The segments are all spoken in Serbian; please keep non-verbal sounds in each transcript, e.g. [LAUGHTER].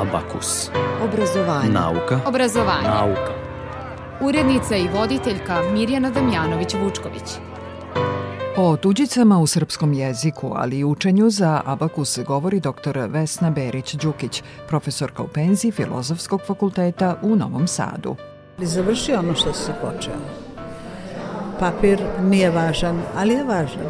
Abakus. Obrazovanje. Nauka. Obrazovanje. Nauka. Urednica i voditeljka Mirjana Damjanović-Vučković. O tuđicama u srpskom jeziku, ali i učenju za abakus govori dr. Vesna Berić-Đukić, profesorka u penziji Filozofskog fakulteta u Novom Sadu. Završi ono što se počeo. Papir nije važan, ali je važan.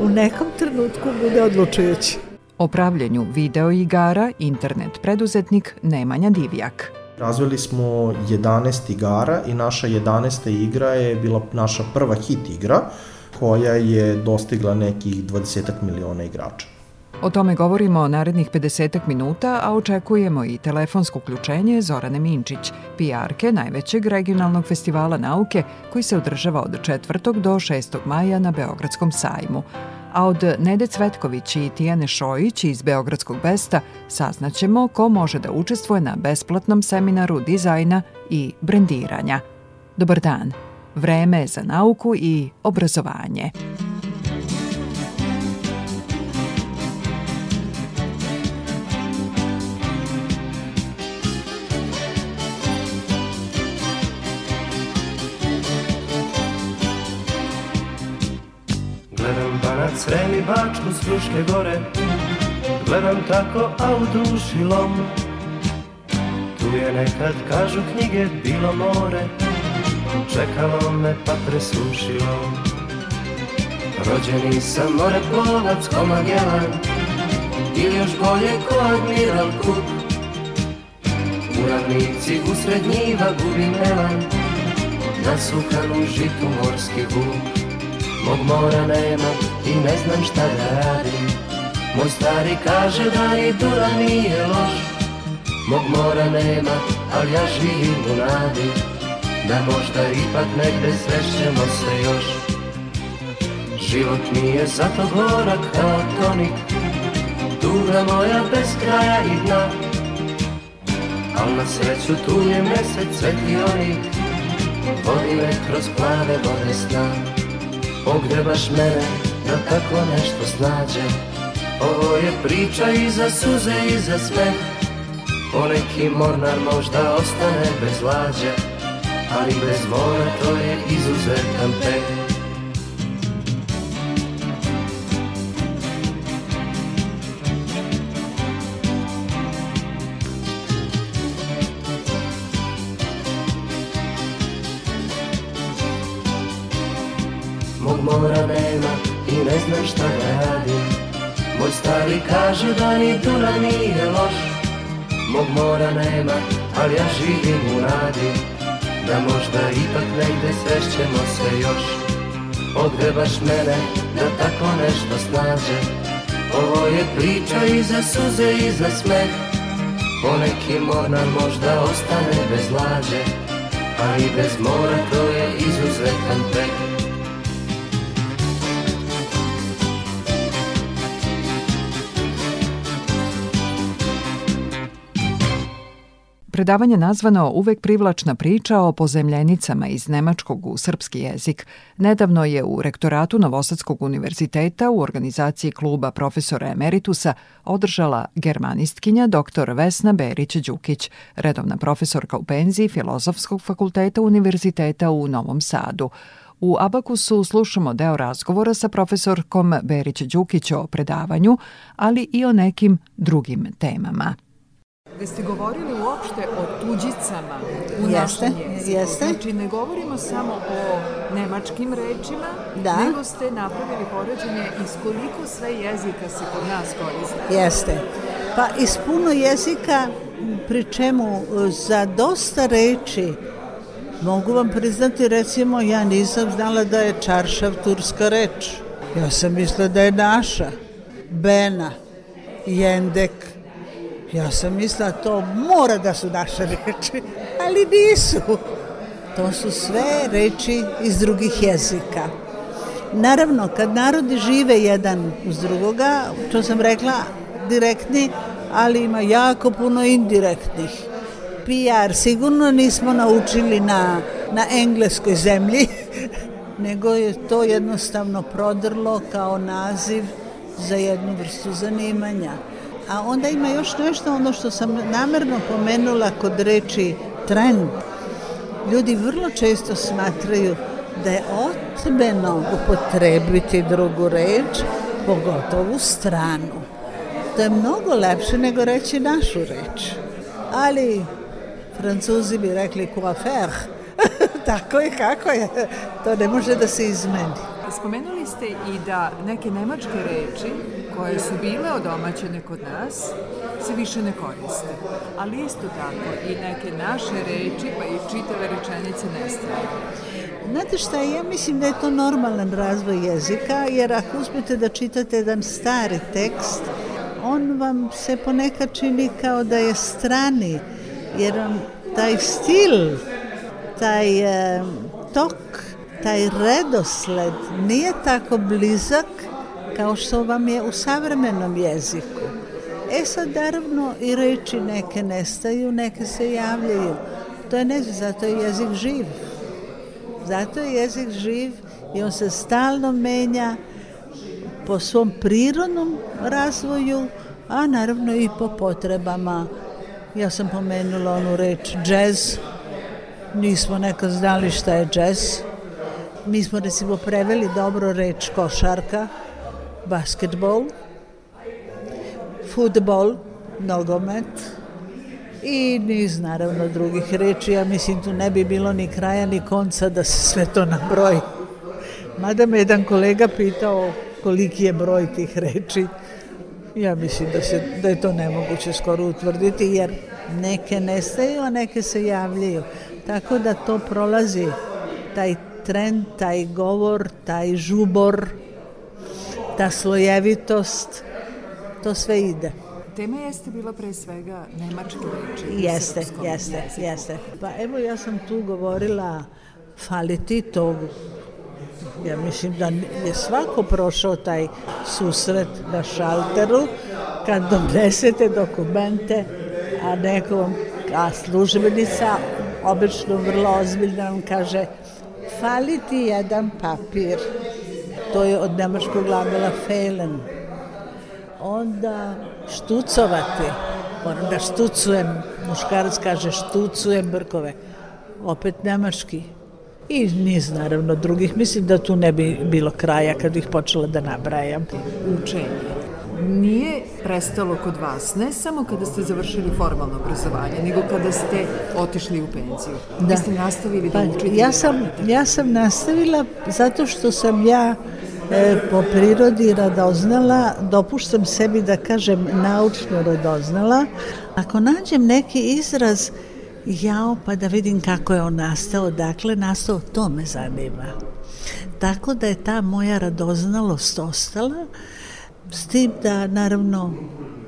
U nekom trenutku bude odlučujući. O pravljenju video igara internet preduzetnik Nemanja Divjak. Razvili smo 11 igara i naša 11. igra je bila naša prva hit igra koja je dostigla nekih 20 miliona igrača. O tome govorimo narednih 50 minuta, a očekujemo i telefonsko uključenje Zorane Minčić, PR-ke najvećeg regionalnog festivala nauke koji se održava od 4. do 6. maja na Beogradskom sajmu. A od Nede Cvetković i Tijane Šojić iz Beogradskog Besta saznaćemo ko može da učestvuje na besplatnom seminaru dizajna i brendiranja. Dobar dan! Vreme za nauku i obrazovanje. Bačku s Fruške gore. Gledam tako, a u duši lom. Tu je nekad, kažu knjige, bilo more. Čekalo me pa presušilo. Rođeni sam more plovac ko Magellan Ili još bolje ko Admiral Cook. U ravnici usred njiva gubim elan Nasukan u žitu morski vuk. Mog mora nema i ne znam šta da radim. Moj stari kaže da i Dura nije loš. Mog mora nema, ali ja živim u nadi. Da možda ipak negde srećemo se još. Život mi je zato gorak kao tonik. Tuga moja bez kraja i dna. Al na sreću tu je mesec svetionik Vodi me kroz plave vode sna. Pogrebaš mene da tako nešto snađe Ovo je priča i za suze i za smeh Poneki mornar možda ostane bez lađe Ali bez mora to je izuzetan peh kaže da ni Duna nije loš. Mog mora nema, ali ja živim u nadi Da možda ipak negde srećemo se još. Ogrebaš mene da tako nešto snađe Ovo je priča i za suze i za smeh. Poneki mornar možda ostane bez lađe Ali bez mora to je izuzetan peh Predavanje nazvano Uvek privlačna priča o pozemljenicama iz nemačkog u srpski jezik nedavno je u rektoratu Novosadskog univerziteta u organizaciji kluba profesora emeritusa održala germanistkinja dr. Vesna Berić-Đukić, redovna profesorka u penziji Filozofskog fakulteta Univerziteta u Novom Sadu. U Abakusu slušamo deo razgovora sa profesorkom Berić-Đukić o predavanju, ali i o nekim drugim temama. Da ste govorili uopšte o tuđicama u Jeste, našem jeziku. jeste. Znači, ne govorimo samo o nemačkim rečima, Da. nego ste napravili poređenje iz koliko sve jezika se kod nas koriste. Jeste. Pa iz puno jezika, pri čemu za dosta reči mogu vam priznati, recimo, ja nisam znala da je čaršav turska reč. Ja sam mislila da je naša. Bena, jendek. Ja sam mislila to mora da su naše reči, ali nisu. To su sve reči iz drugih jezika. Naravno, kad narodi žive jedan uz drugoga, to sam rekla direktni, ali ima jako puno indirektnih. PR sigurno nismo naučili na, na engleskoj zemlji, [LAUGHS] nego je to jednostavno prodrlo kao naziv za jednu vrstu zanimanja. A onda ima još nešto, ono što sam namerno pomenula kod reči trend. Ljudi vrlo često smatraju da je otmeno upotrebiti drugu reč, pogotovo stranu. To je mnogo lepše nego reći našu reč. Ali Francuzi bi rekli coiffeur. [LAUGHS] Tako je kako je. To ne može da se izmeni. Spomenuli ste i da neke nemačke reči koje su bile odomaćene kod nas se više ne koriste. Ali isto tako i neke naše reči pa i čitave rečenice nestaju. Znate šta, ja mislim da je to normalan razvoj jezika, jer ako uspete da čitate jedan stari tekst, on vam se ponekad čini kao da je strani, jer on taj stil, taj e, tok, taj redosled nije tako blizak kao što vam je u savremenom jeziku. E sad, naravno, i reči neke nestaju, neke se javljaju. To je ne, zato je jezik živ. Zato je jezik živ i on se stalno menja po svom prirodnom razvoju, a naravno i po potrebama. Ja sam pomenula onu reč džez, nismo nekad znali šta je džez. Mi smo recimo preveli dobro reč košarka, basketbol, futbol, nogomet i niz naravno drugih reči. Ja mislim tu ne bi bilo ni kraja ni konca da se sve to nabroji. Mada me jedan kolega pitao koliki je broj tih reči. Ja mislim da, se, da je to nemoguće skoro utvrditi jer neke nestaju, a neke se javljaju. Tako da to prolazi taj trend, taj govor, taj žubor, ta slojevitost, to sve ide. Tema jeste bila pre svega nemačke reči. Jeste, jeste, jeziku. jeste. Pa evo ja sam tu govorila fali ti to ja mislim da je svako prošao taj susret na šalteru kad donesete dokumente a nekom a službenica obično vrlo ozbiljno vam kaže fali ti jedan papir to je od nemačkog glagola fehlen. Onda štucovati. Moram da štucujem. Muškarac kaže štucujem brkove. Opet nemački. I niz naravno drugih. Mislim da tu ne bi bilo kraja kad bih počela da nabrajam. Učenje nije prestalo kod vas, ne samo kada ste završili formalno obrazovanje, nego kada ste otišli u penziju. Da. Vi ste nastavili da pa, učite? Ja sam, ja sam nastavila zato što sam ja e, po prirodi radoznala, dopuštam sebi da kažem naučno radoznala. Ako nađem neki izraz jao pa da vidim kako je on nastao, dakle nastao, to me zanima. Tako da je ta moja radoznalost ostala, s tim da naravno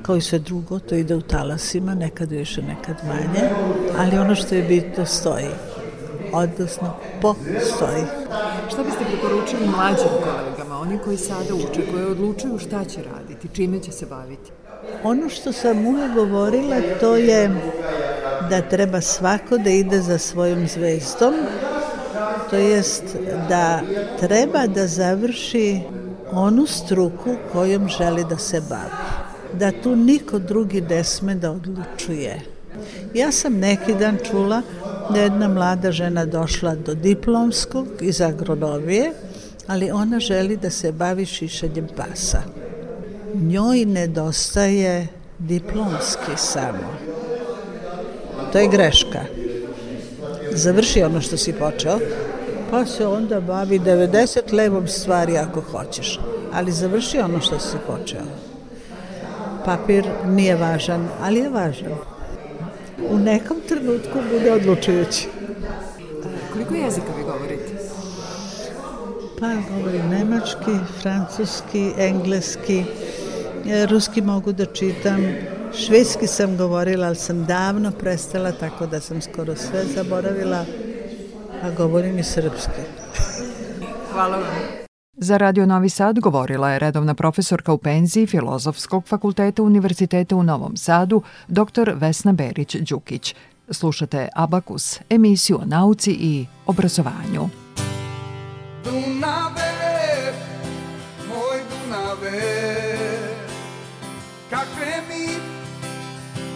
kao i sve drugo, to ide u talasima, nekad više, nekad manje, ali ono što je bitno stoji, odnosno postoji. Šta biste preporučili mlađim kolegama, oni koji sada uče, koji odlučuju šta će raditi, čime će se baviti? Ono što sam uvek govorila, to je da treba svako da ide za svojom zvezdom, to jest da treba da završi onu struku kojom želi da se bavi. Da tu niko drugi ne sme da odlučuje. Ja sam neki dan čula da jedna mlada žena došla do diplomskog iz agronomije, ali ona želi da se bavi šišanjem pasa. Njoj nedostaje diplomski samo To je greška. Završi ono što si počeo, pa se onda bavi 90 levom stvari ako hoćeš. Ali završi ono što si počeo. Papir nije važan, ali je važan. U nekom trenutku bude odlučujući. Koliko jezika vi govorite? Pa govorim nemački, francuski, engleski, ruski mogu da čitam, Švedski sam govorila, ali sam davno prestala, tako da sam skoro sve zaboravila, a govorim i srpski. Hvala vam. Za Radio Novi Sad govorila je redovna profesorka u penziji Filozofskog fakulteta Univerziteta u Novom Sadu, dr. Vesna Berić-Đukić. Slušate Abakus, emisiju o nauci i obrazovanju. Dunave, moj Dunave, kakve mi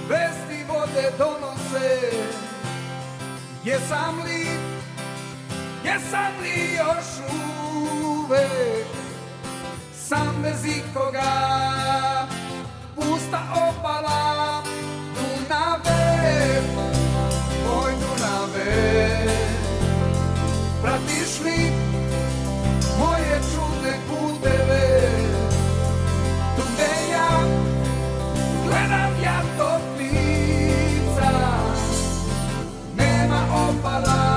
vesti vode donose, jesam li jesam li još uvek? Sam bez ikoga. Pusta opala Dunave, moj Dunave Pratiš li moje čudne puteve? Tu gde ja gledam ja toplica Nema opala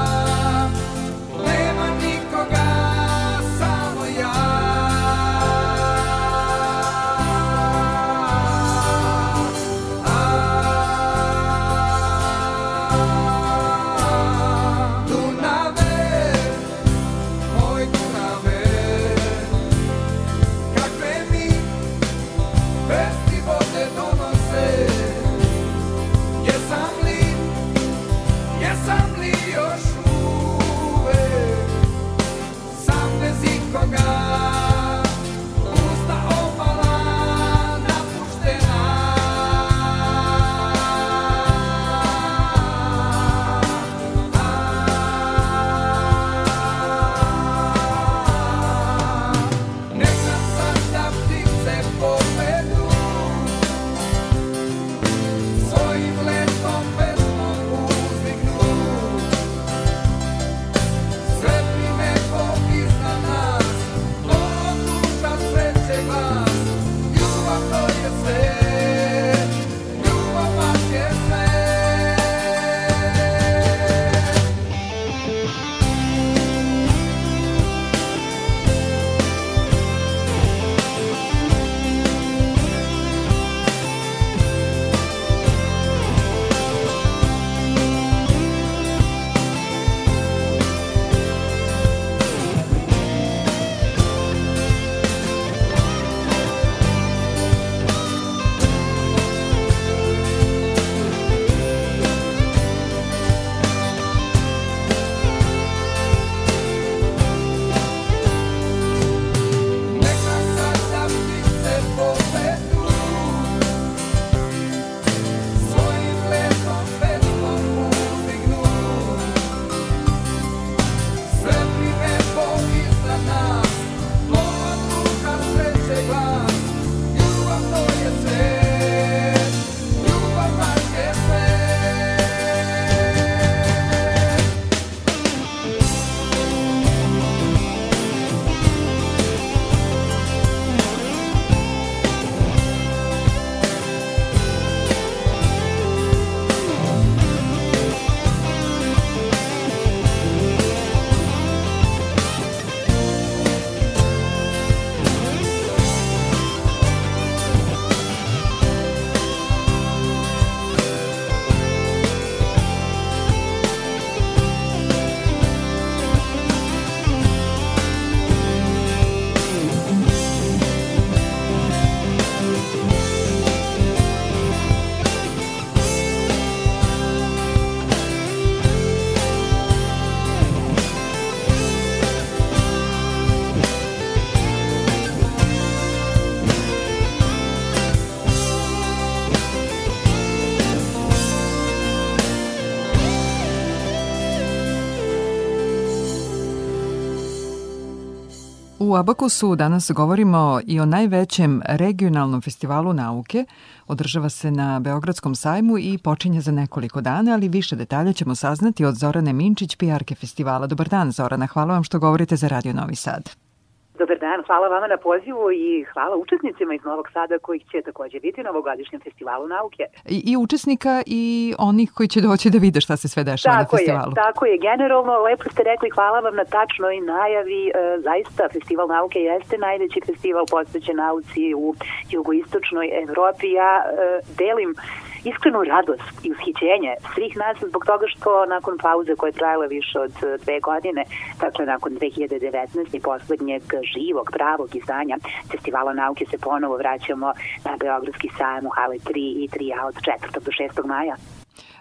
U Abakusu danas govorimo i o najvećem regionalnom festivalu nauke. Održava se na Beogradskom sajmu i počinje za nekoliko dana, ali više detalja ćemo saznati od Zorane Minčić, PR-ke festivala. Dobar dan, Zorana. Hvala vam što govorite za Radio Novi Sad. Dobar dan, hvala vama na pozivu i hvala učesnicima iz Novog Sada kojih će takođe biti na ovogodišnjem festivalu nauke. I, I učesnika i onih koji će doći da vide šta se sve dešava tako na festivalu. Je, tako je, generalno, lepo ste rekli, hvala vam na tačnoj najavi. E, zaista, Festival nauke jeste najveći festival posvećen nauci u jugoistočnoj Evropi. Ja e, delim iskrenu radost i ushićenje svih nas zbog toga što nakon pauze koja je trajala više od e, dve godine, dakle nakon 2019. i poslednjeg živog, pravog izdanja Festivala nauke se ponovo vraćamo na Beogradski sajam u hale 3 i 3A od 4. do 6. maja.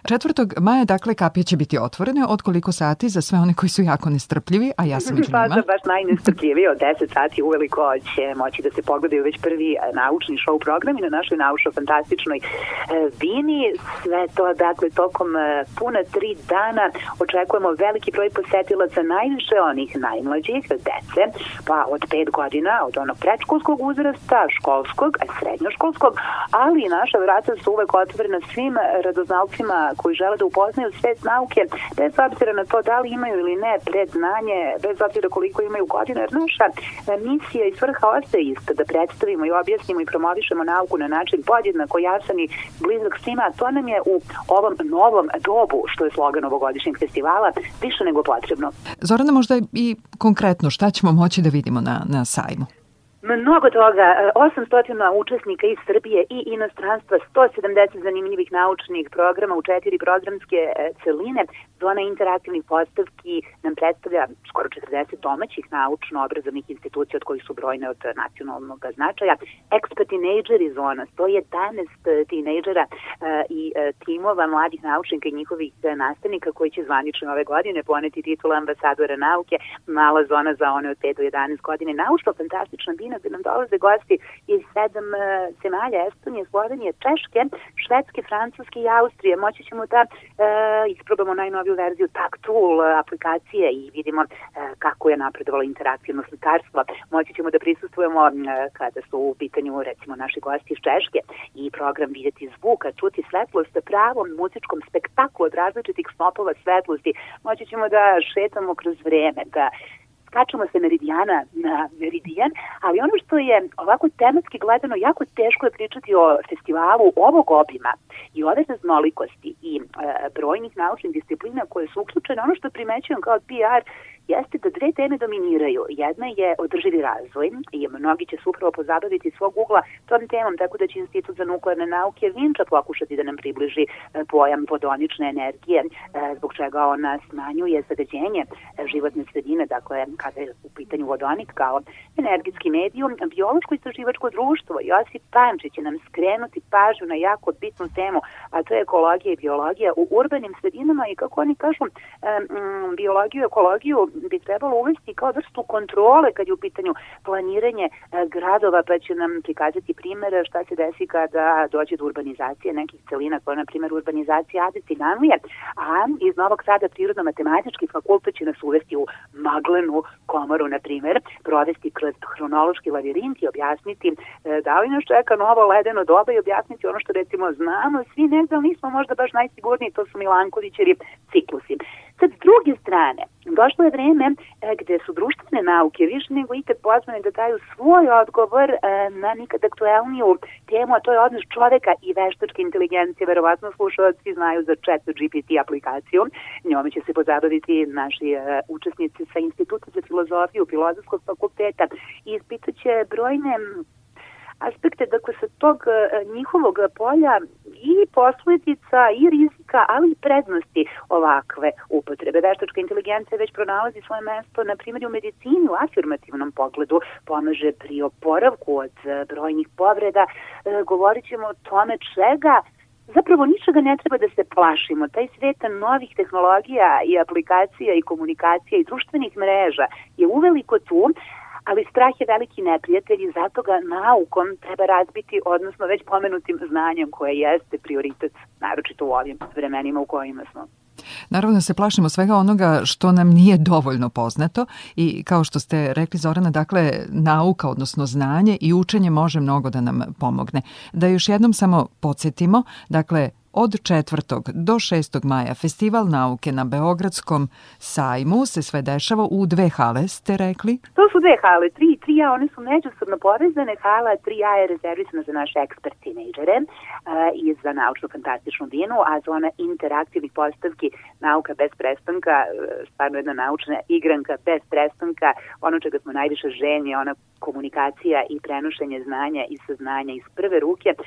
4. maja, dakle, kapije će biti otvorene. Od koliko sati za sve one koji su jako nestrpljivi, a ja sam [LAUGHS] među Pa njima? za baš najnestrpljiviji od 10 sati uveliko će moći da se pogledaju već prvi e, naučni show programi na našoj naučno-fantastičnoj e, bini. Sve to, dakle, tokom e, puna tri dana očekujemo veliki broj posetilaca, najviše onih najmlađih, dece, pa od 5 godina, od onog predškolskog uzrasta, školskog, srednjoškolskog, ali i naša vrata su uvek otvorena svim radoznalcima koji žele da upoznaju svet nauke, bez obzira na to da li imaju ili ne predznanje, bez obzira koliko imaju godina, jer naša e, misija i svrha ostaje ista, da predstavimo i objasnimo i promovišemo nauku na način podjednako jasan i blizak svima, to nam je u ovom novom dobu, što je slogan ovogodišnjeg festivala, više nego potrebno. Zorana, možda i konkretno šta ćemo moći da vidimo na, na sajmu? Mnogo toga, e, 800 učesnika iz Srbije i inostranstva, 170 zanimljivih naučnih programa u četiri programske e, celine, zona interaktivnih postavki nam predstavlja skoro 40 domaćih naučno-obrazovnih institucija od kojih su brojne od nacionalnog značaja. Expa Teenageri zona, 111 tinejdžera e, i e, timova mladih naučnika i njihovih e, nastavnika koji će zvanično ove godine poneti titul ambasadora nauke, mala zona za one od 5 do 11 godine, naučno-fantastična bina gde nam dolaze gosti iz sedam e, zemalja, Estonije, Slovenije, Češke, Švedske, Francuske i Austrije. Moći ćemo da e, isprobamo najnoviju verziju Taktool aplikacije i vidimo e, kako je napredovalo interaktivno slikarstvo. Moći ćemo da prisustujemo e, kada su u pitanju recimo naši gosti iz Češke i program vidjeti zvuka, čuti svetlost pravom muzičkom spektaklu od različitih snopova svetlosti. Moći ćemo da šetamo kroz vreme, da skačemo se meridijana na meridijan, ali ono što je ovako tematski gledano jako teško je pričati o festivalu ovog obima i ove raznolikosti i e, brojnih naučnih disciplina koje su uključene, ono što primećujem kao PR jeste da dve teme dominiraju. Jedna je održivi razvoj i mnogi će se upravo pozabaviti svog ugla tom temom, tako da će Institut za nuklearne nauke Vinča pokušati da nam približi e, pojam vodonične energije, e, zbog čega ona smanjuje zagađenje e, životne sredine, dakle kada je u pitanju vodonik kao energetski medijum, biološko istraživačko društvo Josip Pančić će nam skrenuti pažnju na jako bitnu temu, a to je ekologija i biologija u urbanim sredinama i kako oni kažu, biologiju i ekologiju bi trebalo uvesti kao vrstu kontrole kad je u pitanju planiranje gradova, pa će nam prikazati primere šta se desi kada dođe do urbanizacije nekih celina, kao na primjer urbanizacija Ade Ciganlije, a iz Novog Sada Prirodno-matematički fakultet će nas uvesti u maglenu komoru, na primjer, provesti kroz hronološki lavirint i objasniti da li nas čeka novo ledeno doba i objasniti ono što recimo znamo, svi negde, ali nismo možda baš najsigurniji, to su Milankovićevi ciklusi. Sad, s druge strane, došlo je vreme e, gde su društvene nauke više nego ikad pozvane da daju svoj odgovor e, na nikad aktuelniju temu, a to je odnos čoveka i veštačke inteligencije. Verovatno slušalci znaju za chat GPT aplikaciju. Njome će se pozabaviti naši e, učesnici sa Instituta za filozofiju Filozofskog fakulteta i ispitat će brojne aspekte dakle sa tog njihovog polja i posledica i rizika, ali i prednosti ovakve upotrebe. Veštačka inteligencija već pronalazi svoje mesto, na primjer, u medicini, u afirmativnom pogledu, pomaže pri oporavku od brojnih povreda. Govorit ćemo o tome čega zapravo ničega ne treba da se plašimo. Taj svet novih tehnologija i aplikacija i komunikacija i društvenih mreža je uveliko tu, ali strah je veliki neprijatelj i zato ga naukom treba razbiti, odnosno već pomenutim znanjem koje jeste prioritet, naročito u ovim vremenima u kojima smo. Naravno da se plašimo svega onoga što nam nije dovoljno poznato i kao što ste rekli Zorana, dakle nauka, odnosno znanje i učenje može mnogo da nam pomogne. Da još jednom samo podsjetimo, dakle Od 4. do 6. maja Festival nauke na Beogradskom sajmu se sve dešava u dve hale, ste rekli? To su dve hale, tri i 3A, one su međusobno povezane. Hala 3A je rezervisana za naše ekspert tinejdžere uh, i za naučno-fantastičnu dinu, a zona interaktivnih postavki nauka bez prestanka, uh, stvarno jedna naučna igranka bez prestanka, ono čega smo najviše ženje, ona komunikacija i prenošenje znanja i saznanja iz prve ruke uh,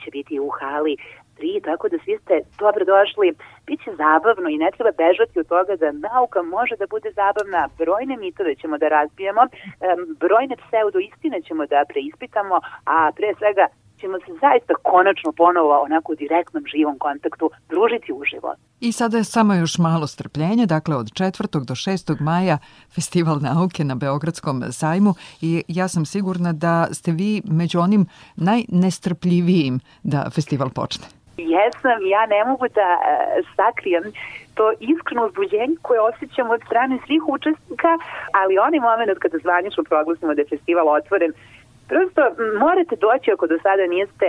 će biti u hali 3, tako da svi ste dobro došli. Biće zabavno i ne treba bežati od toga da nauka može da bude zabavna. Brojne mitove ćemo da razbijemo, brojne pseudo istine ćemo da preispitamo, a pre svega ćemo se zaista konačno ponovo onako u direktnom živom kontaktu družiti uživo. I sada je samo još malo strpljenja, dakle od 4. do 6. maja Festival nauke na Beogradskom sajmu i ja sam sigurna da ste vi među onim najnestrpljivijim da festival počne. Jesam, ja ne mogu da e, sakrijem to iskreno uzbuđenje koje osjećam od strane svih učesnika, ali onaj moment kada zvanično proglasimo da je festival otvoren, Prosto morate doći ako do sada niste,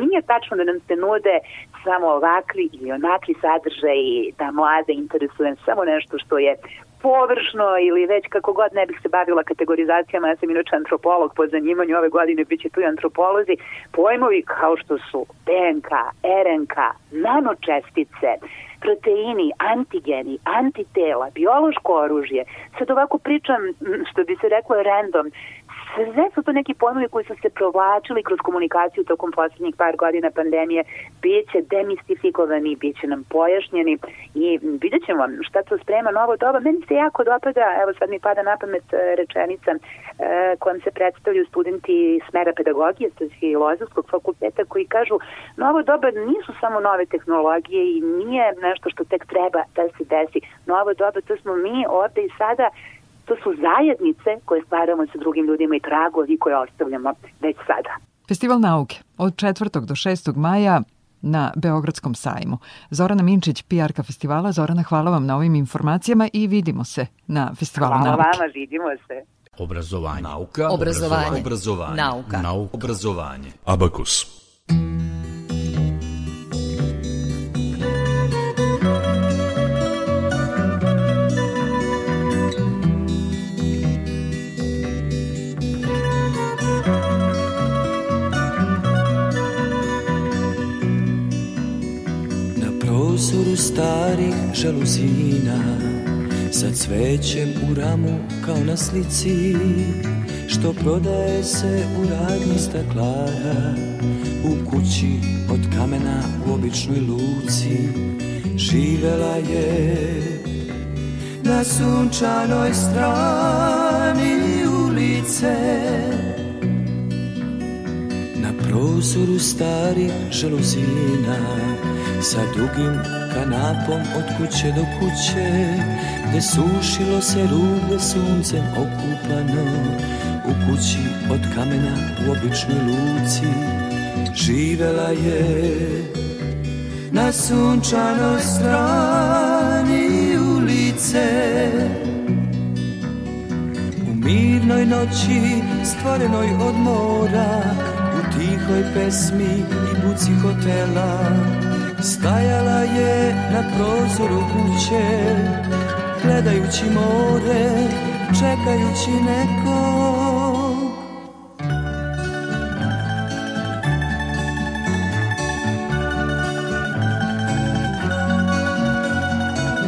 nije tačno da nam se nude samo ovakvi ili onakvi sadržaji da mlade interesuje samo nešto što je površno ili već kako god ne bih se bavila kategorizacijama, ja sam inače antropolog po zanimanju ove godine, bit će tu i antropolozi, pojmovi kao što su DNK, RNK, nanočestice, proteini, antigeni, antitela, biološko oružje. Sad ovako pričam, što bi se reklo random, sve su to neki pojmovi koji su se provlačili kroz komunikaciju tokom poslednjih par godina pandemije, bit će demistifikovani, bit će nam pojašnjeni i vidjet ćemo šta to sprema novo doba. Meni se jako dopada, evo sad mi pada na pamet e, rečenica e, kojom se predstavljaju studenti smera pedagogije, to je filozofskog fakulteta, koji kažu novo doba nisu samo nove tehnologije i nije nešto što tek treba da se desi. Novo doba to smo mi ovde i sada To su zajednice koje stvaramo sa drugim ljudima i tragovi koje ostavljamo već sada. Festival nauke od 4. do 6. maja na Beogradskom sajmu. Zorana Minčić, PR-ka festivala. Zorana, hvala vam na ovim informacijama i vidimo se na festivalu hvala nauke. Hvala vama, vidimo se. Obrazovanje. Nauka. Obrazovanje. Obrazovanje. Nauka. Nauka. Obrazovanje. Abakus. Prozoru starih žaluzina Sa cvećem u ramu kao na slici. Što prodaje se u radni staklara U kući od kamena u običnoj luci. Živela je na sunčanoj strani ulice. Na prozoru starih žaluzina Sa dugim kanapom od kuće do kuće Gde sušilo se rublje suncem okupano. U kući od kamena u običnoj luci Živela je na sunčanoj strani ulice. U mirnoj noći stvorenoj od mora U tihoj pesmi i buci hotela Stajala je na prozoru kuće Gledajući more Čekajući nekog.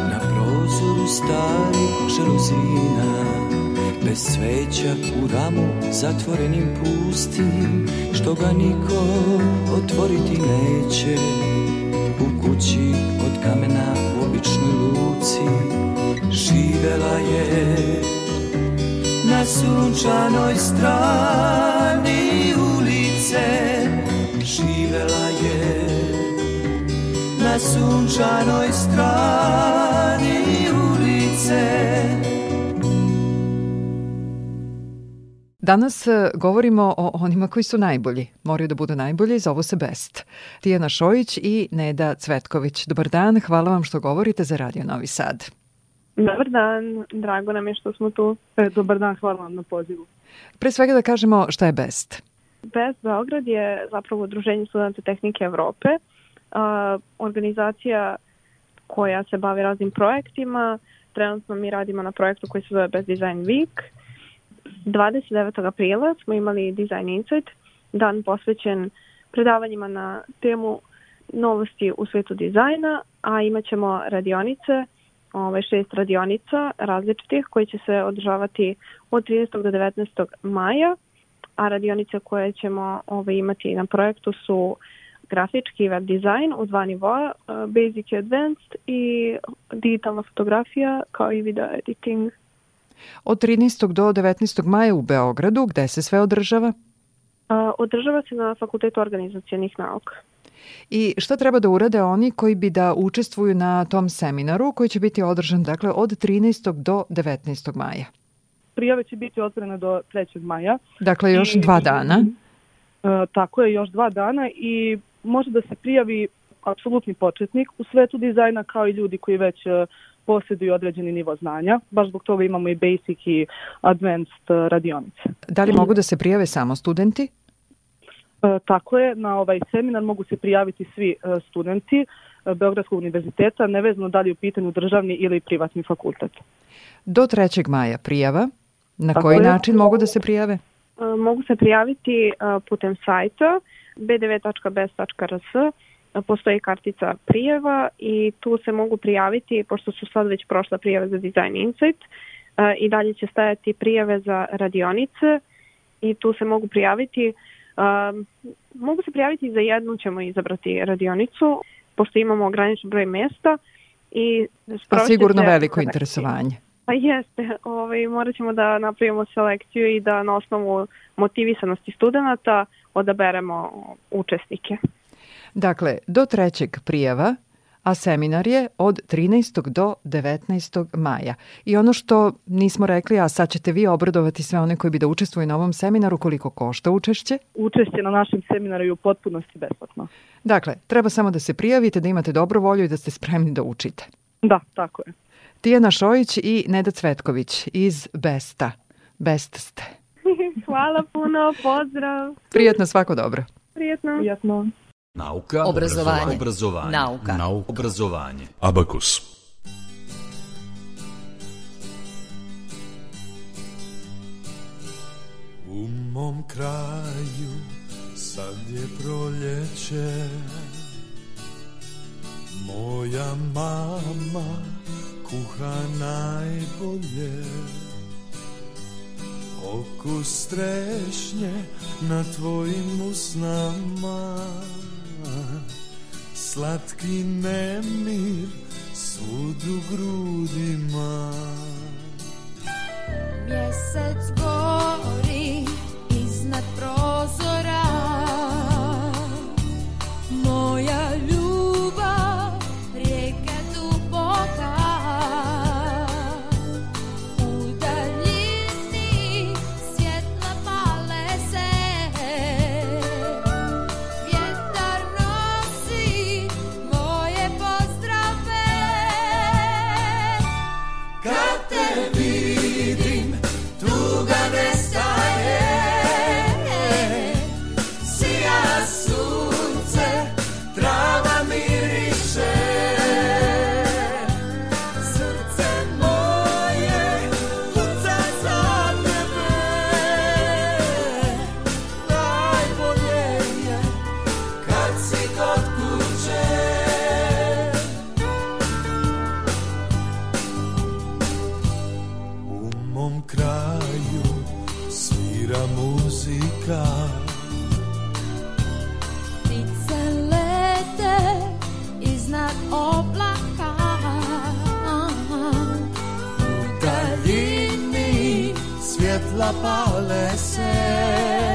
Na prozoru stari želuzina Bez sveća u ramu zatvorenim pustim Što ga niko otvoriti neće u kući od kamena u običnoj luci živela je na sunčanoj strani ulice. Živela je na sunčanoj strani ulice Danas e, govorimo o onima koji su najbolji. Moraju da budu najbolji, zovu se Best. Tijana Šojić i Neda Cvetković. Dobar dan, hvala vam što govorite za Radio Novi Sad. Dobar dan, drago nam je što smo tu. E, dobar dan, hvala vam na pozivu. Pre svega da kažemo šta je Best. Best Beograd je zapravo udruženje studenta tehnike Evrope, a, organizacija koja se bavi raznim projektima. Trenutno mi radimo na projektu koji se zove Best Design Week – 29. aprila smo imali Design Insight, dan posvećen predavanjima na temu novosti u svetu dizajna, a imat ćemo radionice, ovaj, šest radionica različitih koji će se održavati od 13. do 19. maja, a radionice koje ćemo ovaj, imati na projektu su grafički web dizajn u dva nivoa, basic i advanced i digitalna fotografija kao i video editing. Od 13. do 19. maja u Beogradu, gde se sve održava? Održava se na Fakultetu organizacijenih nauka. I šta treba da urade oni koji bi da učestvuju na tom seminaru koji će biti održan dakle od 13. do 19. maja? Prijave će biti otvorene do 3. maja. Dakle, još I, dva dana. E, tako je, još dva dana i može da se prijavi apsolutni početnik u svetu dizajna kao i ljudi koji već e, posjeduju određeni nivo znanja. Baš zbog toga imamo i basic i advanced e, radionice. Da li mogu da se prijave samo studenti? E, tako je, na ovaj seminar mogu se prijaviti svi e, studenti e, Beogradskog univerziteta, nevezano da li je u pitanju državni ili privatni fakultet. Do 3. maja prijava. Na Tako koji je. način mogu da se prijave? E, mogu se prijaviti e, putem sajta bdv.bes.rs postoji kartica prijeva i tu se mogu prijaviti, pošto su sad već prošla prijave za Design Insight, i dalje će stajati prijave za radionice i tu se mogu prijaviti Um, mogu se prijaviti za jednu, ćemo izabrati radionicu, pošto imamo ograničen broj mesta. I A sigurno veliko interesovanje. Pa jeste, ovaj, morat ćemo da napravimo selekciju i da na osnovu motivisanosti studenta odaberemo učesnike. Dakle, do trećeg prijava a seminar je od 13. do 19. maja. I ono što nismo rekli, a sad ćete vi obradovati sve one koji bi da učestvuju na ovom seminaru, koliko košta učešće? Učešće na našem seminaru je u potpunosti besplatno. Dakle, treba samo da se prijavite, da imate dobru volju i da ste spremni da učite. Da, tako je. Tijana Šojić i Neda Cvetković iz Besta. Best ste. [LAUGHS] Hvala puno, pozdrav. Prijetno, svako dobro. Prijetno. Prijetno. Nauka, obrazovanje, obrazovanje, nauka, nauka. obrazovanje. Abakus. U mom kraju sad je proljeće. Moja mama kuha najbolje. Okus trešnje na tvojim usnama Slatki nemir svud u grudima. Mjesec gori muzika. Ptice lete iznad oblaka. U daljini svjetla pale se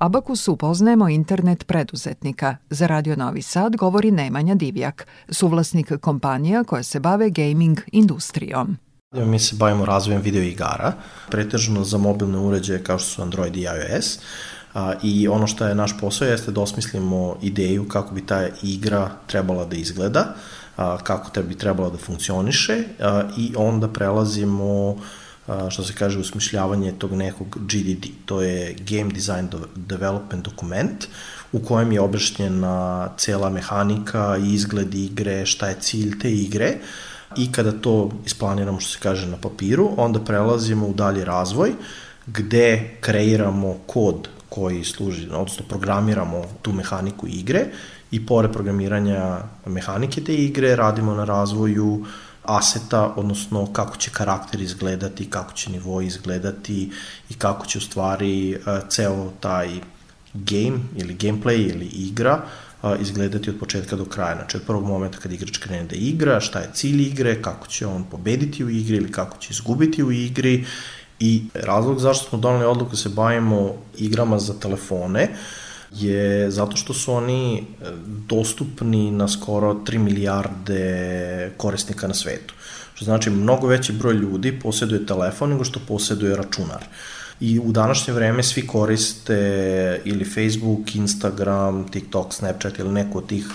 Abakusu upoznajemo internet preduzetnika. Za Radio Novi Sad govori Nemanja Divjak, suvlasnik kompanija koja se bave gaming industrijom. Mi se bavimo razvojem video igara, pretežno za mobilne uređaje kao što su Android i iOS. A, I ono što je naš posao jeste da osmislimo ideju kako bi ta igra trebala da izgleda, a, kako te bi trebala da funkcioniše a, i onda prelazimo što se kaže usmišljavanje tog nekog GDD, to je Game Design Development dokument u kojem je objašnjena cela mehanika, izgled igre, šta je cilj te igre, i kada to isplaniramo što se kaže na papiru, onda prelazimo u dalji razvoj gde kreiramo kod koji služi, odnosno programiramo tu mehaniku igre i pored programiranja mehanike te igre radimo na razvoju aseta, odnosno kako će karakter izgledati, kako će nivo izgledati i kako će u stvari uh, ceo taj game ili gameplay ili igra uh, izgledati od početka do kraja. Znači od prvog momenta kad igrač krene da igra, šta je cilj igre, kako će on pobediti u igri ili kako će izgubiti u igri i razlog zašto smo donali odluku da se bavimo igrama za telefone je zato što su oni dostupni na skoro 3 milijarde korisnika na svetu. Što znači mnogo veći broj ljudi posjeduje telefon nego što posjeduje računar. I u današnje vreme svi koriste ili Facebook, Instagram, TikTok, Snapchat ili neko od tih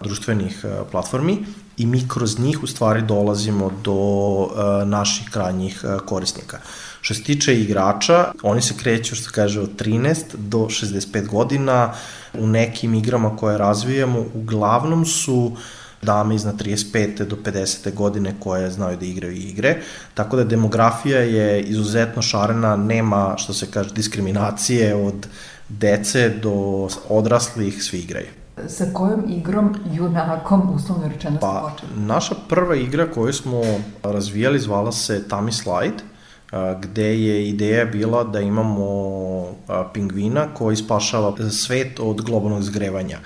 društvenih platformi i mi kroz njih u stvari dolazimo do uh, naših krajnjih uh, korisnika. Što se tiče igrača, oni se kreću, što kaže, od 13 do 65 godina. U nekim igrama koje razvijamo, uglavnom su dame iznad 35. do 50. godine koje znaju da igraju igre. Tako da demografija je izuzetno šarena, nema, što se kaže, diskriminacije od dece do odraslih, svi igraju. Sa kojom igrom, junakom, uslovno rečeno, pa, ste počeli? Naša prva igra koju smo razvijali zvala se Tami Slide, gde je ideja bila da imamo pingvina koji spašava svet od globalnog zgrevanja.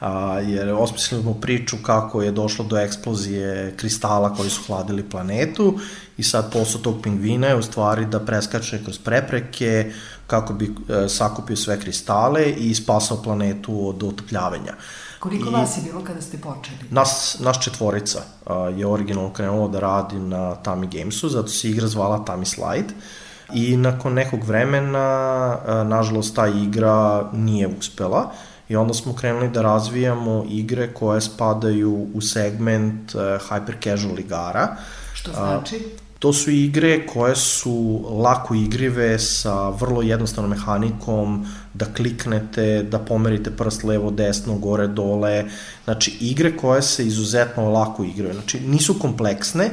A, jer osmislili smo priču kako je došlo do eksplozije kristala koji su hladili planetu i sad posao tog pingvina je u stvari da preskače kroz prepreke kako bi e, sakupio sve kristale i spasao planetu od otopljavanja. Koliko I, vas je bilo kada ste počeli? Nas, naš četvorica a, je originalno krenulo da radi na Tami Gamesu, zato se igra zvala Tami Slide. I nakon nekog vremena, a, nažalost, ta igra nije uspela i onda smo krenuli da razvijamo igre koje spadaju u segment a, hyper casual igara. Što znači? A, To su igre koje su lako igrive sa vrlo jednostavnom mehanikom, da kliknete, da pomerite prst levo, desno, gore, dole. Znači, igre koje se izuzetno lako igraju. Znači, nisu kompleksne,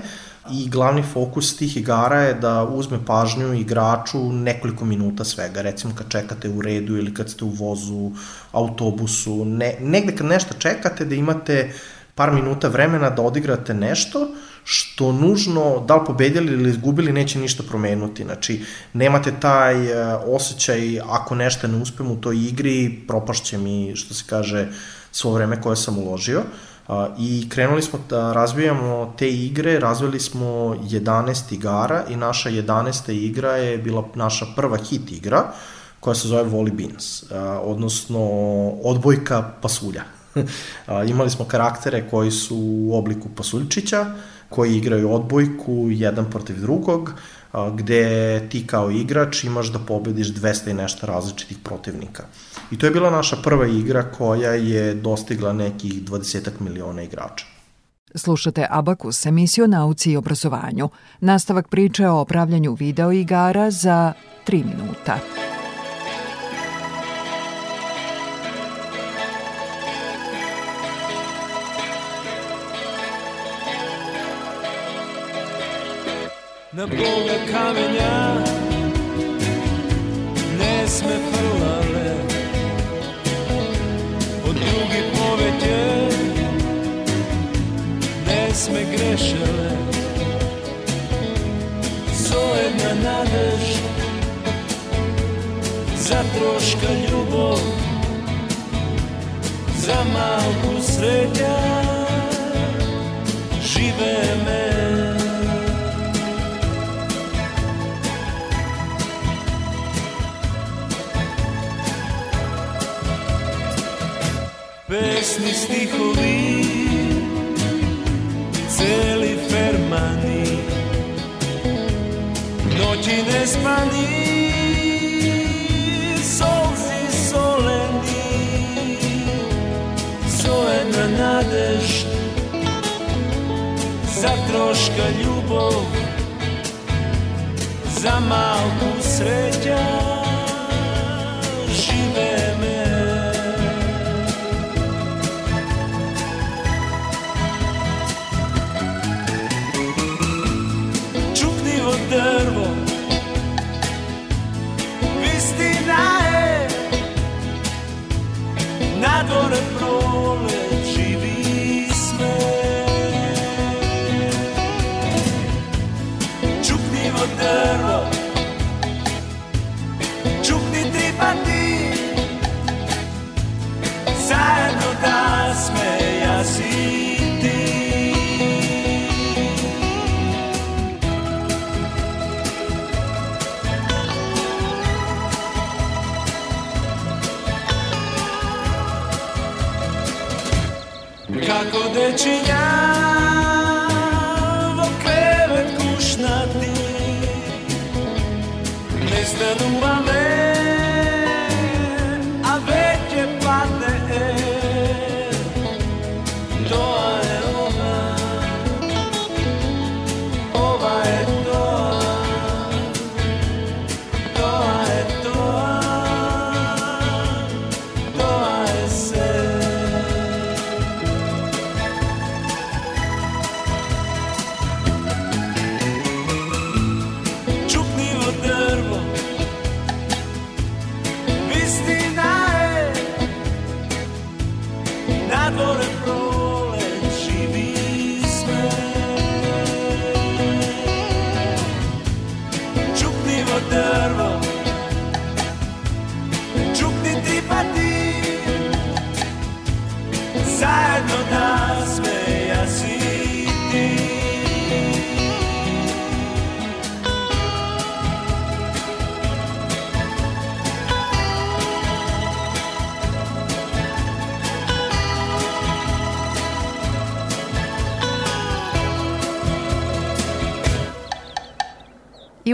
i glavni fokus tih igara je da uzme pažnju igraču nekoliko minuta svega, recimo kad čekate u redu ili kad ste u vozu, autobusu, ne, negde kad nešto čekate da imate par minuta vremena da odigrate nešto što nužno, da li pobedili ili izgubili, neće ništa promenuti. Znači, nemate taj e, osjećaj, ako nešto ne uspem u toj igri, propašće mi, što se kaže, svo vreme koje sam uložio. I krenuli smo da razvijamo te igre, razvili smo 11 igara i naša 11. igra je bila naša prva hit igra, koja se zove Volley Beans, odnosno odbojka pasulja. [LAUGHS] Imali smo karaktere koji su u obliku pasuljčića, koji igraju odbojku jedan protiv drugog, gde ti kao igrač imaš da pobediš 200 i nešto različitih protivnika. I to je bila naša prva igra koja je dostigla nekih 20 miliona igrača. Slušate Abakus, emisiju o nauci i obrazovanju. Nastavak priče o opravljanju videoigara za 3 minuta. na boga ne sme grešele Sojedna nadež za troška ljubov za malku sreća žive me. Pesni stihovi Celi fermani. Noći nespani Solzi soleni. Zove na nadež Za troška ljubov Za malku sreća Na poder te amar.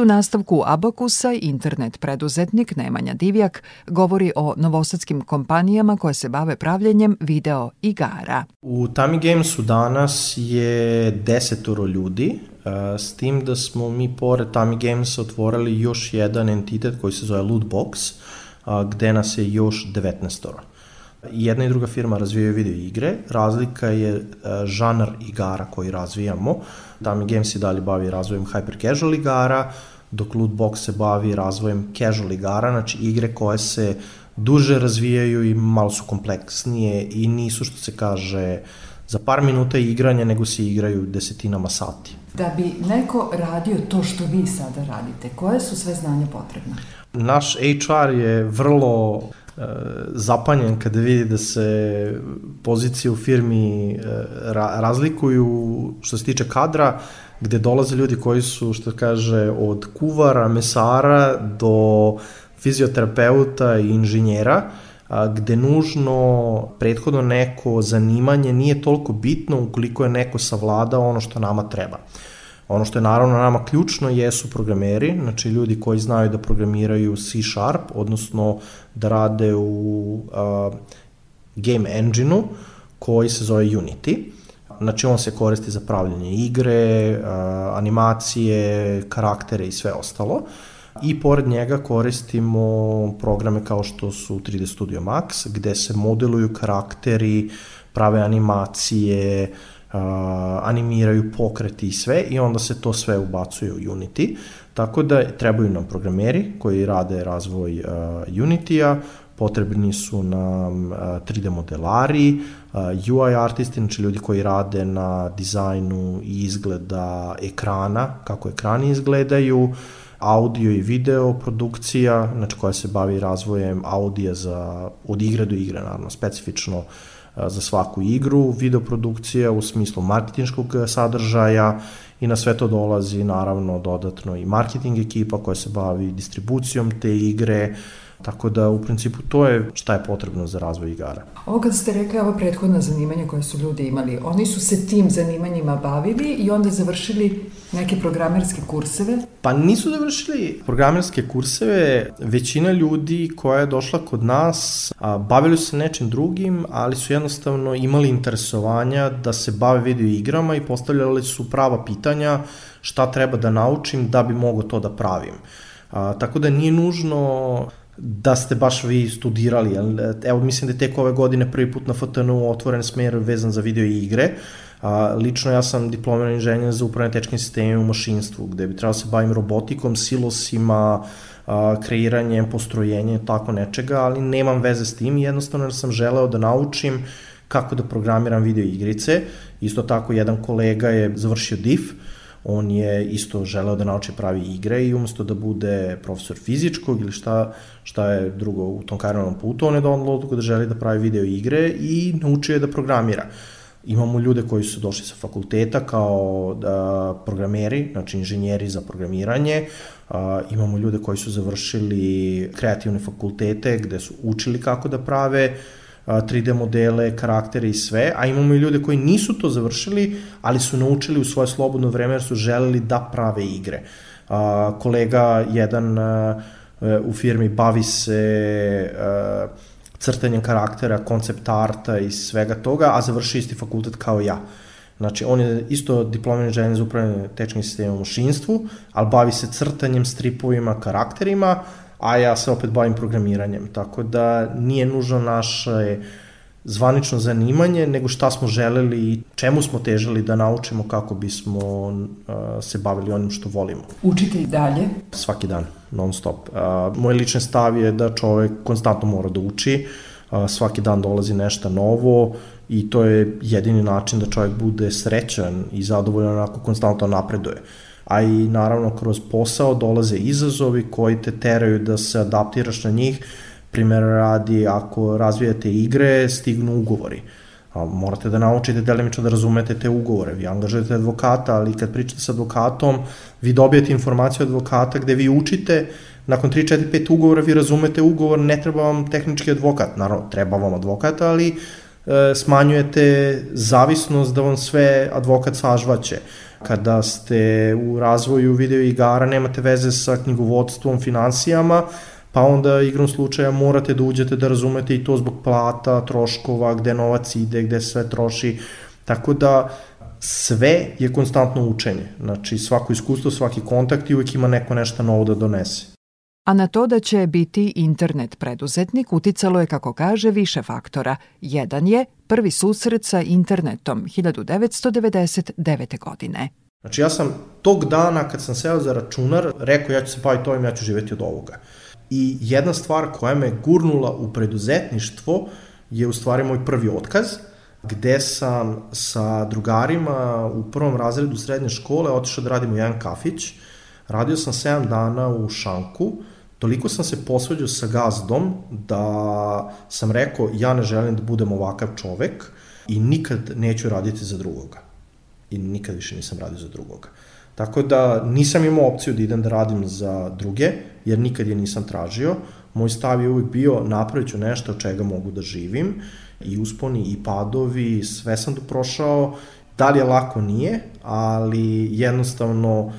U nastavku Abakusa internet preduzetnik Nemanja Divjak govori o novosadskim kompanijama koje se bave pravljenjem video igara. U Tami Gamesu danas je desetoro ljudi, e, s tim da smo mi pored Tami Gamesa otvorili još jedan entitet koji se zove Lootbox, a, gde nas je još 19 I Jedna i druga firma razvijaju video igre, razlika je e, žanar igara koji razvijamo. Tami Games se dalje bavi razvojem hyper casual igara, dok Lootbox se bavi razvojem casual igara, znači igre koje se duže razvijaju i malo su kompleksnije i nisu što se kaže za par minuta igranja, nego se igraju desetinama sati. Da bi neko radio to što vi sada radite, koje su sve znanja potrebne? Naš HR je vrlo e, zapanjen kada vidi da se pozicije u firmi e, ra, razlikuju što se tiče kadra, gde dolaze ljudi koji su, što kaže, od kuvara, mesara do fizioterapeuta i inženjera, a, gde nužno prethodno neko zanimanje nije toliko bitno ukoliko je neko savladao ono što nama treba. Ono što je naravno nama ključno jesu programeri, znači ljudi koji znaju da programiraju C Sharp, odnosno da rade u uh, game engine-u koji se zove Unity. Znači on se koristi za pravljanje igre, animacije, karaktere i sve ostalo. I pored njega koristimo programe kao što su 3D Studio Max, gde se modeluju karakteri, prave animacije, animiraju pokreti i sve i onda se to sve ubacuje u Unity. Tako da trebaju nam programeri koji rade razvoj Unity-a, potrebni su nam uh, 3D modelari, uh, UI artisti, znači ljudi koji rade na dizajnu i izgleda ekrana, kako ekrani izgledaju, audio i video produkcija, znači koja se bavi razvojem audija za, od igre do igre, naravno, specifično uh, za svaku igru, videoprodukcija u smislu marketinškog sadržaja i na sve to dolazi naravno dodatno i marketing ekipa koja se bavi distribucijom te igre, Tako da u principu to je šta je potrebno za razvoj igara. Ovo kad ste rekli, ova prethodna zanimanja koje su ljudi imali, oni su se tim zanimanjima bavili i onda završili neke programerske kurseve? Pa nisu završili programerske kurseve, većina ljudi koja je došla kod nas a, bavili se nečim drugim, ali su jednostavno imali interesovanja da se bave video igrama i postavljali su prava pitanja šta treba da naučim da bi mogo to da pravim. A, tako da nije nužno da ste baš vi studirali. Evo, mislim da je tek ove godine prvi put na FTNU otvoren smer vezan za video igre. A, lično ja sam diplomiran inženjer za upravljanje tečkim sistemima u mašinstvu, gde bi trebalo da se bavim robotikom, silosima, a, kreiranjem, postrojenjem, tako nečega, ali nemam veze s tim, jednostavno sam želeo da naučim kako da programiram video igrice. Isto tako, jedan kolega je završio DIF, on je isto želeo da nauči pravi igre i umesto da bude profesor fizičkog ili šta, šta je drugo u tom karijernom putu, on je donalo da želi da pravi video igre i naučio je da programira. Imamo ljude koji su došli sa fakulteta kao da, programeri, znači inženjeri za programiranje, a, imamo ljude koji su završili kreativne fakultete gde su učili kako da prave 3D modele, karaktere i sve, a imamo i ljude koji nisu to završili, ali su naučili u svoje slobodno vreme jer su želeli da prave igre. A, kolega jedan a, u firmi bavi se a, crtanjem karaktera, koncept arta i svega toga, a završi isti fakultet kao ja. Znači, on je isto diplomirani inženjer za upravljanje tečnim sistemom u mašinstvu, ali bavi se crtanjem, stripovima, karakterima, a ja se opet bavim programiranjem, tako da nije nužno naše zvanično zanimanje, nego šta smo želeli i čemu smo težili da naučimo kako bismo uh, se bavili onim što volimo. Učite i dalje? Svaki dan, non stop. Uh, moj lični stav je da čovek konstantno mora da uči, uh, svaki dan dolazi nešto novo i to je jedini način da čovek bude srećan i zadovoljan ako konstantno napreduje. Uh, a i naravno kroz posao dolaze izazovi koji te teraju da se adaptiraš na njih. Primjer radi, ako razvijate igre, stignu ugovori. A morate da naučite delimično da razumete te ugovore. Vi angažujete advokata, ali kad pričate sa advokatom, vi dobijete informaciju od advokata gde vi učite, nakon 3, 4, 5 ugovora vi razumete ugovor, ne treba vam tehnički advokat. Naravno, treba vam advokat, ali e, smanjujete zavisnost da vam sve advokat sažvaće kada ste u razvoju video igara nemate veze sa knjigovodstvom, financijama, pa onda igrom slučaja morate da uđete da razumete i to zbog plata, troškova, gde novac ide, gde sve troši. Tako da sve je konstantno učenje. Znači svako iskustvo, svaki kontakt i uvek ima neko nešto novo da donese. A na to da će biti internet preduzetnik uticalo je, kako kaže, više faktora. Jedan je prvi susret sa internetom 1999. godine. Znači ja sam tog dana kad sam seo za računar rekao ja ću se baviti ovim, ja ću živeti od ovoga. I jedna stvar koja me gurnula u preduzetništvo je u stvari moj prvi otkaz, gde sam sa drugarima u prvom razredu srednje škole otišao da radim u jedan kafić. Radio sam 7 dana u Šanku, toliko sam se posveđao sa gazdom da sam rekao ja ne želim da budem ovakav čovek i nikad neću raditi za drugoga. I nikad više nisam radio za drugoga. Tako da nisam imao opciju da idem da radim za druge, jer nikad je nisam tražio. Moj stav je uvijek bio napravit ću nešto od čega mogu da živim i usponi i padovi, sve sam to prošao. Da li je lako? Nije, ali jednostavno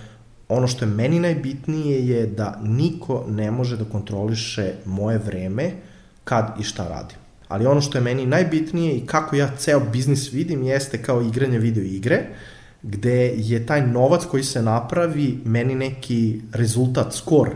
ono što je meni najbitnije je da niko ne može da kontroliše moje vreme kad i šta radim. Ali ono što je meni najbitnije i kako ja ceo biznis vidim jeste kao igranje video igre, gde je taj novac koji se napravi meni neki rezultat, skor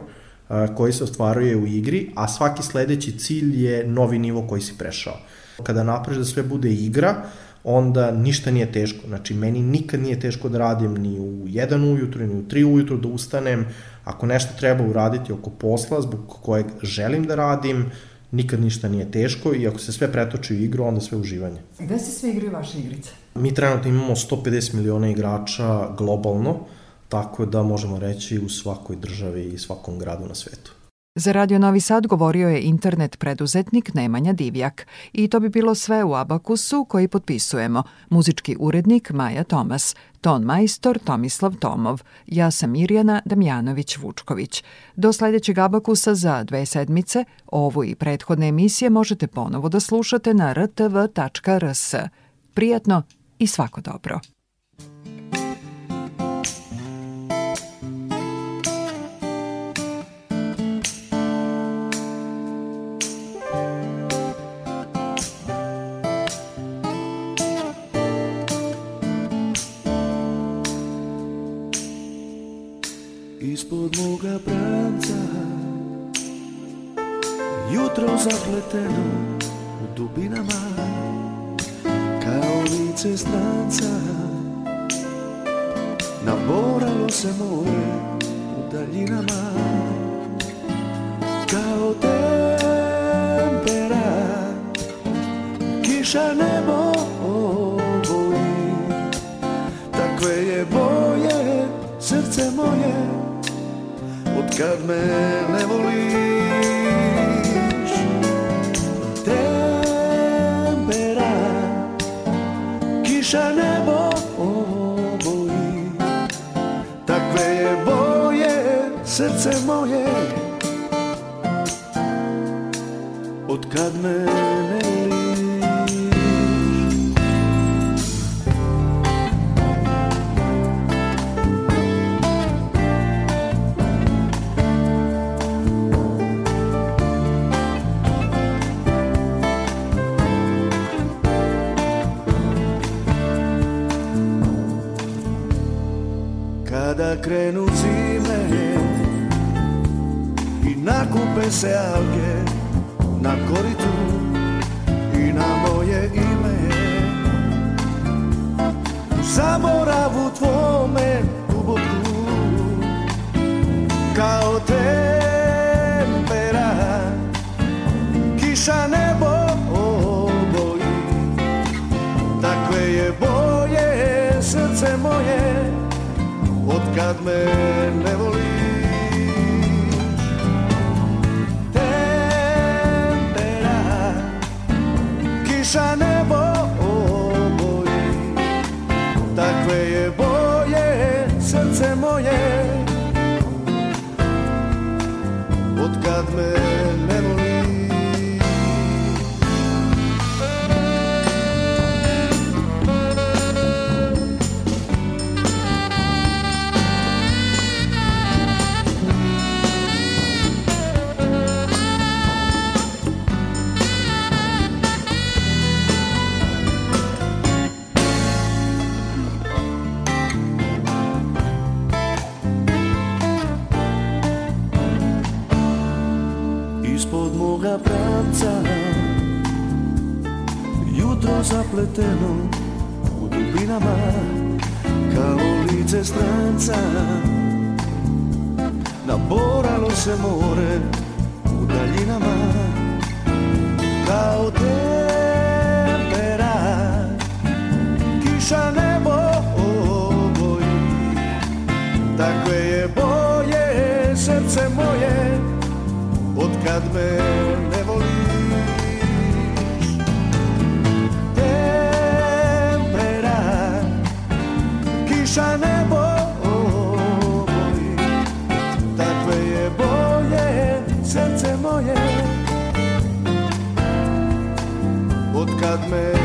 koji se ostvaruje u igri, a svaki sledeći cilj je novi nivo koji si prešao. Kada napraviš da sve bude igra, onda ništa nije teško. Znači, meni nikad nije teško da radim ni u jedan ujutru, ni u tri ujutru da ustanem. Ako nešto treba uraditi oko posla zbog kojeg želim da radim, nikad ništa nije teško i ako se sve pretoči u igru, onda sve uživanje. Gde se sve igraju vaše igrice? Mi trenutno imamo 150 miliona igrača globalno, tako da možemo reći u svakoj državi i svakom gradu na svetu. Za Radio Novi Sad govorio je internet preduzetnik Nemanja Divjak. I to bi bilo sve u Abakusu koji potpisujemo. Muzički urednik Maja Tomas, ton majstor Tomislav Tomov. Ja sam Mirjana Damjanović-Vučković. Do sledećeg Abakusa za dve sedmice ovu i prethodne emisije možete ponovo da slušate na rtv.rs. Prijatno i svako dobro. Ispod moga pranca Jutro zapleteno u dubinama Kao lice stranca. Naboralo se more u daljinama Kao tempera. Kiša nebo oboji Takve je boje srce moje kad me ne voliš Tempera Kiša nebo oboji. Takve je boje srce moje Od kad me se alge Na koritu I na moje ime U zaboravu tvome duboku Kao tempera Kiša nebo oboji. Takve je boje srce moje od kad me zapleteno u dubinama Kao lice stranca. Naboralo se more u daljinama Kao tempera. Kiša nebo oboji Takve je boje srce moje od kad me srce moje Od kad me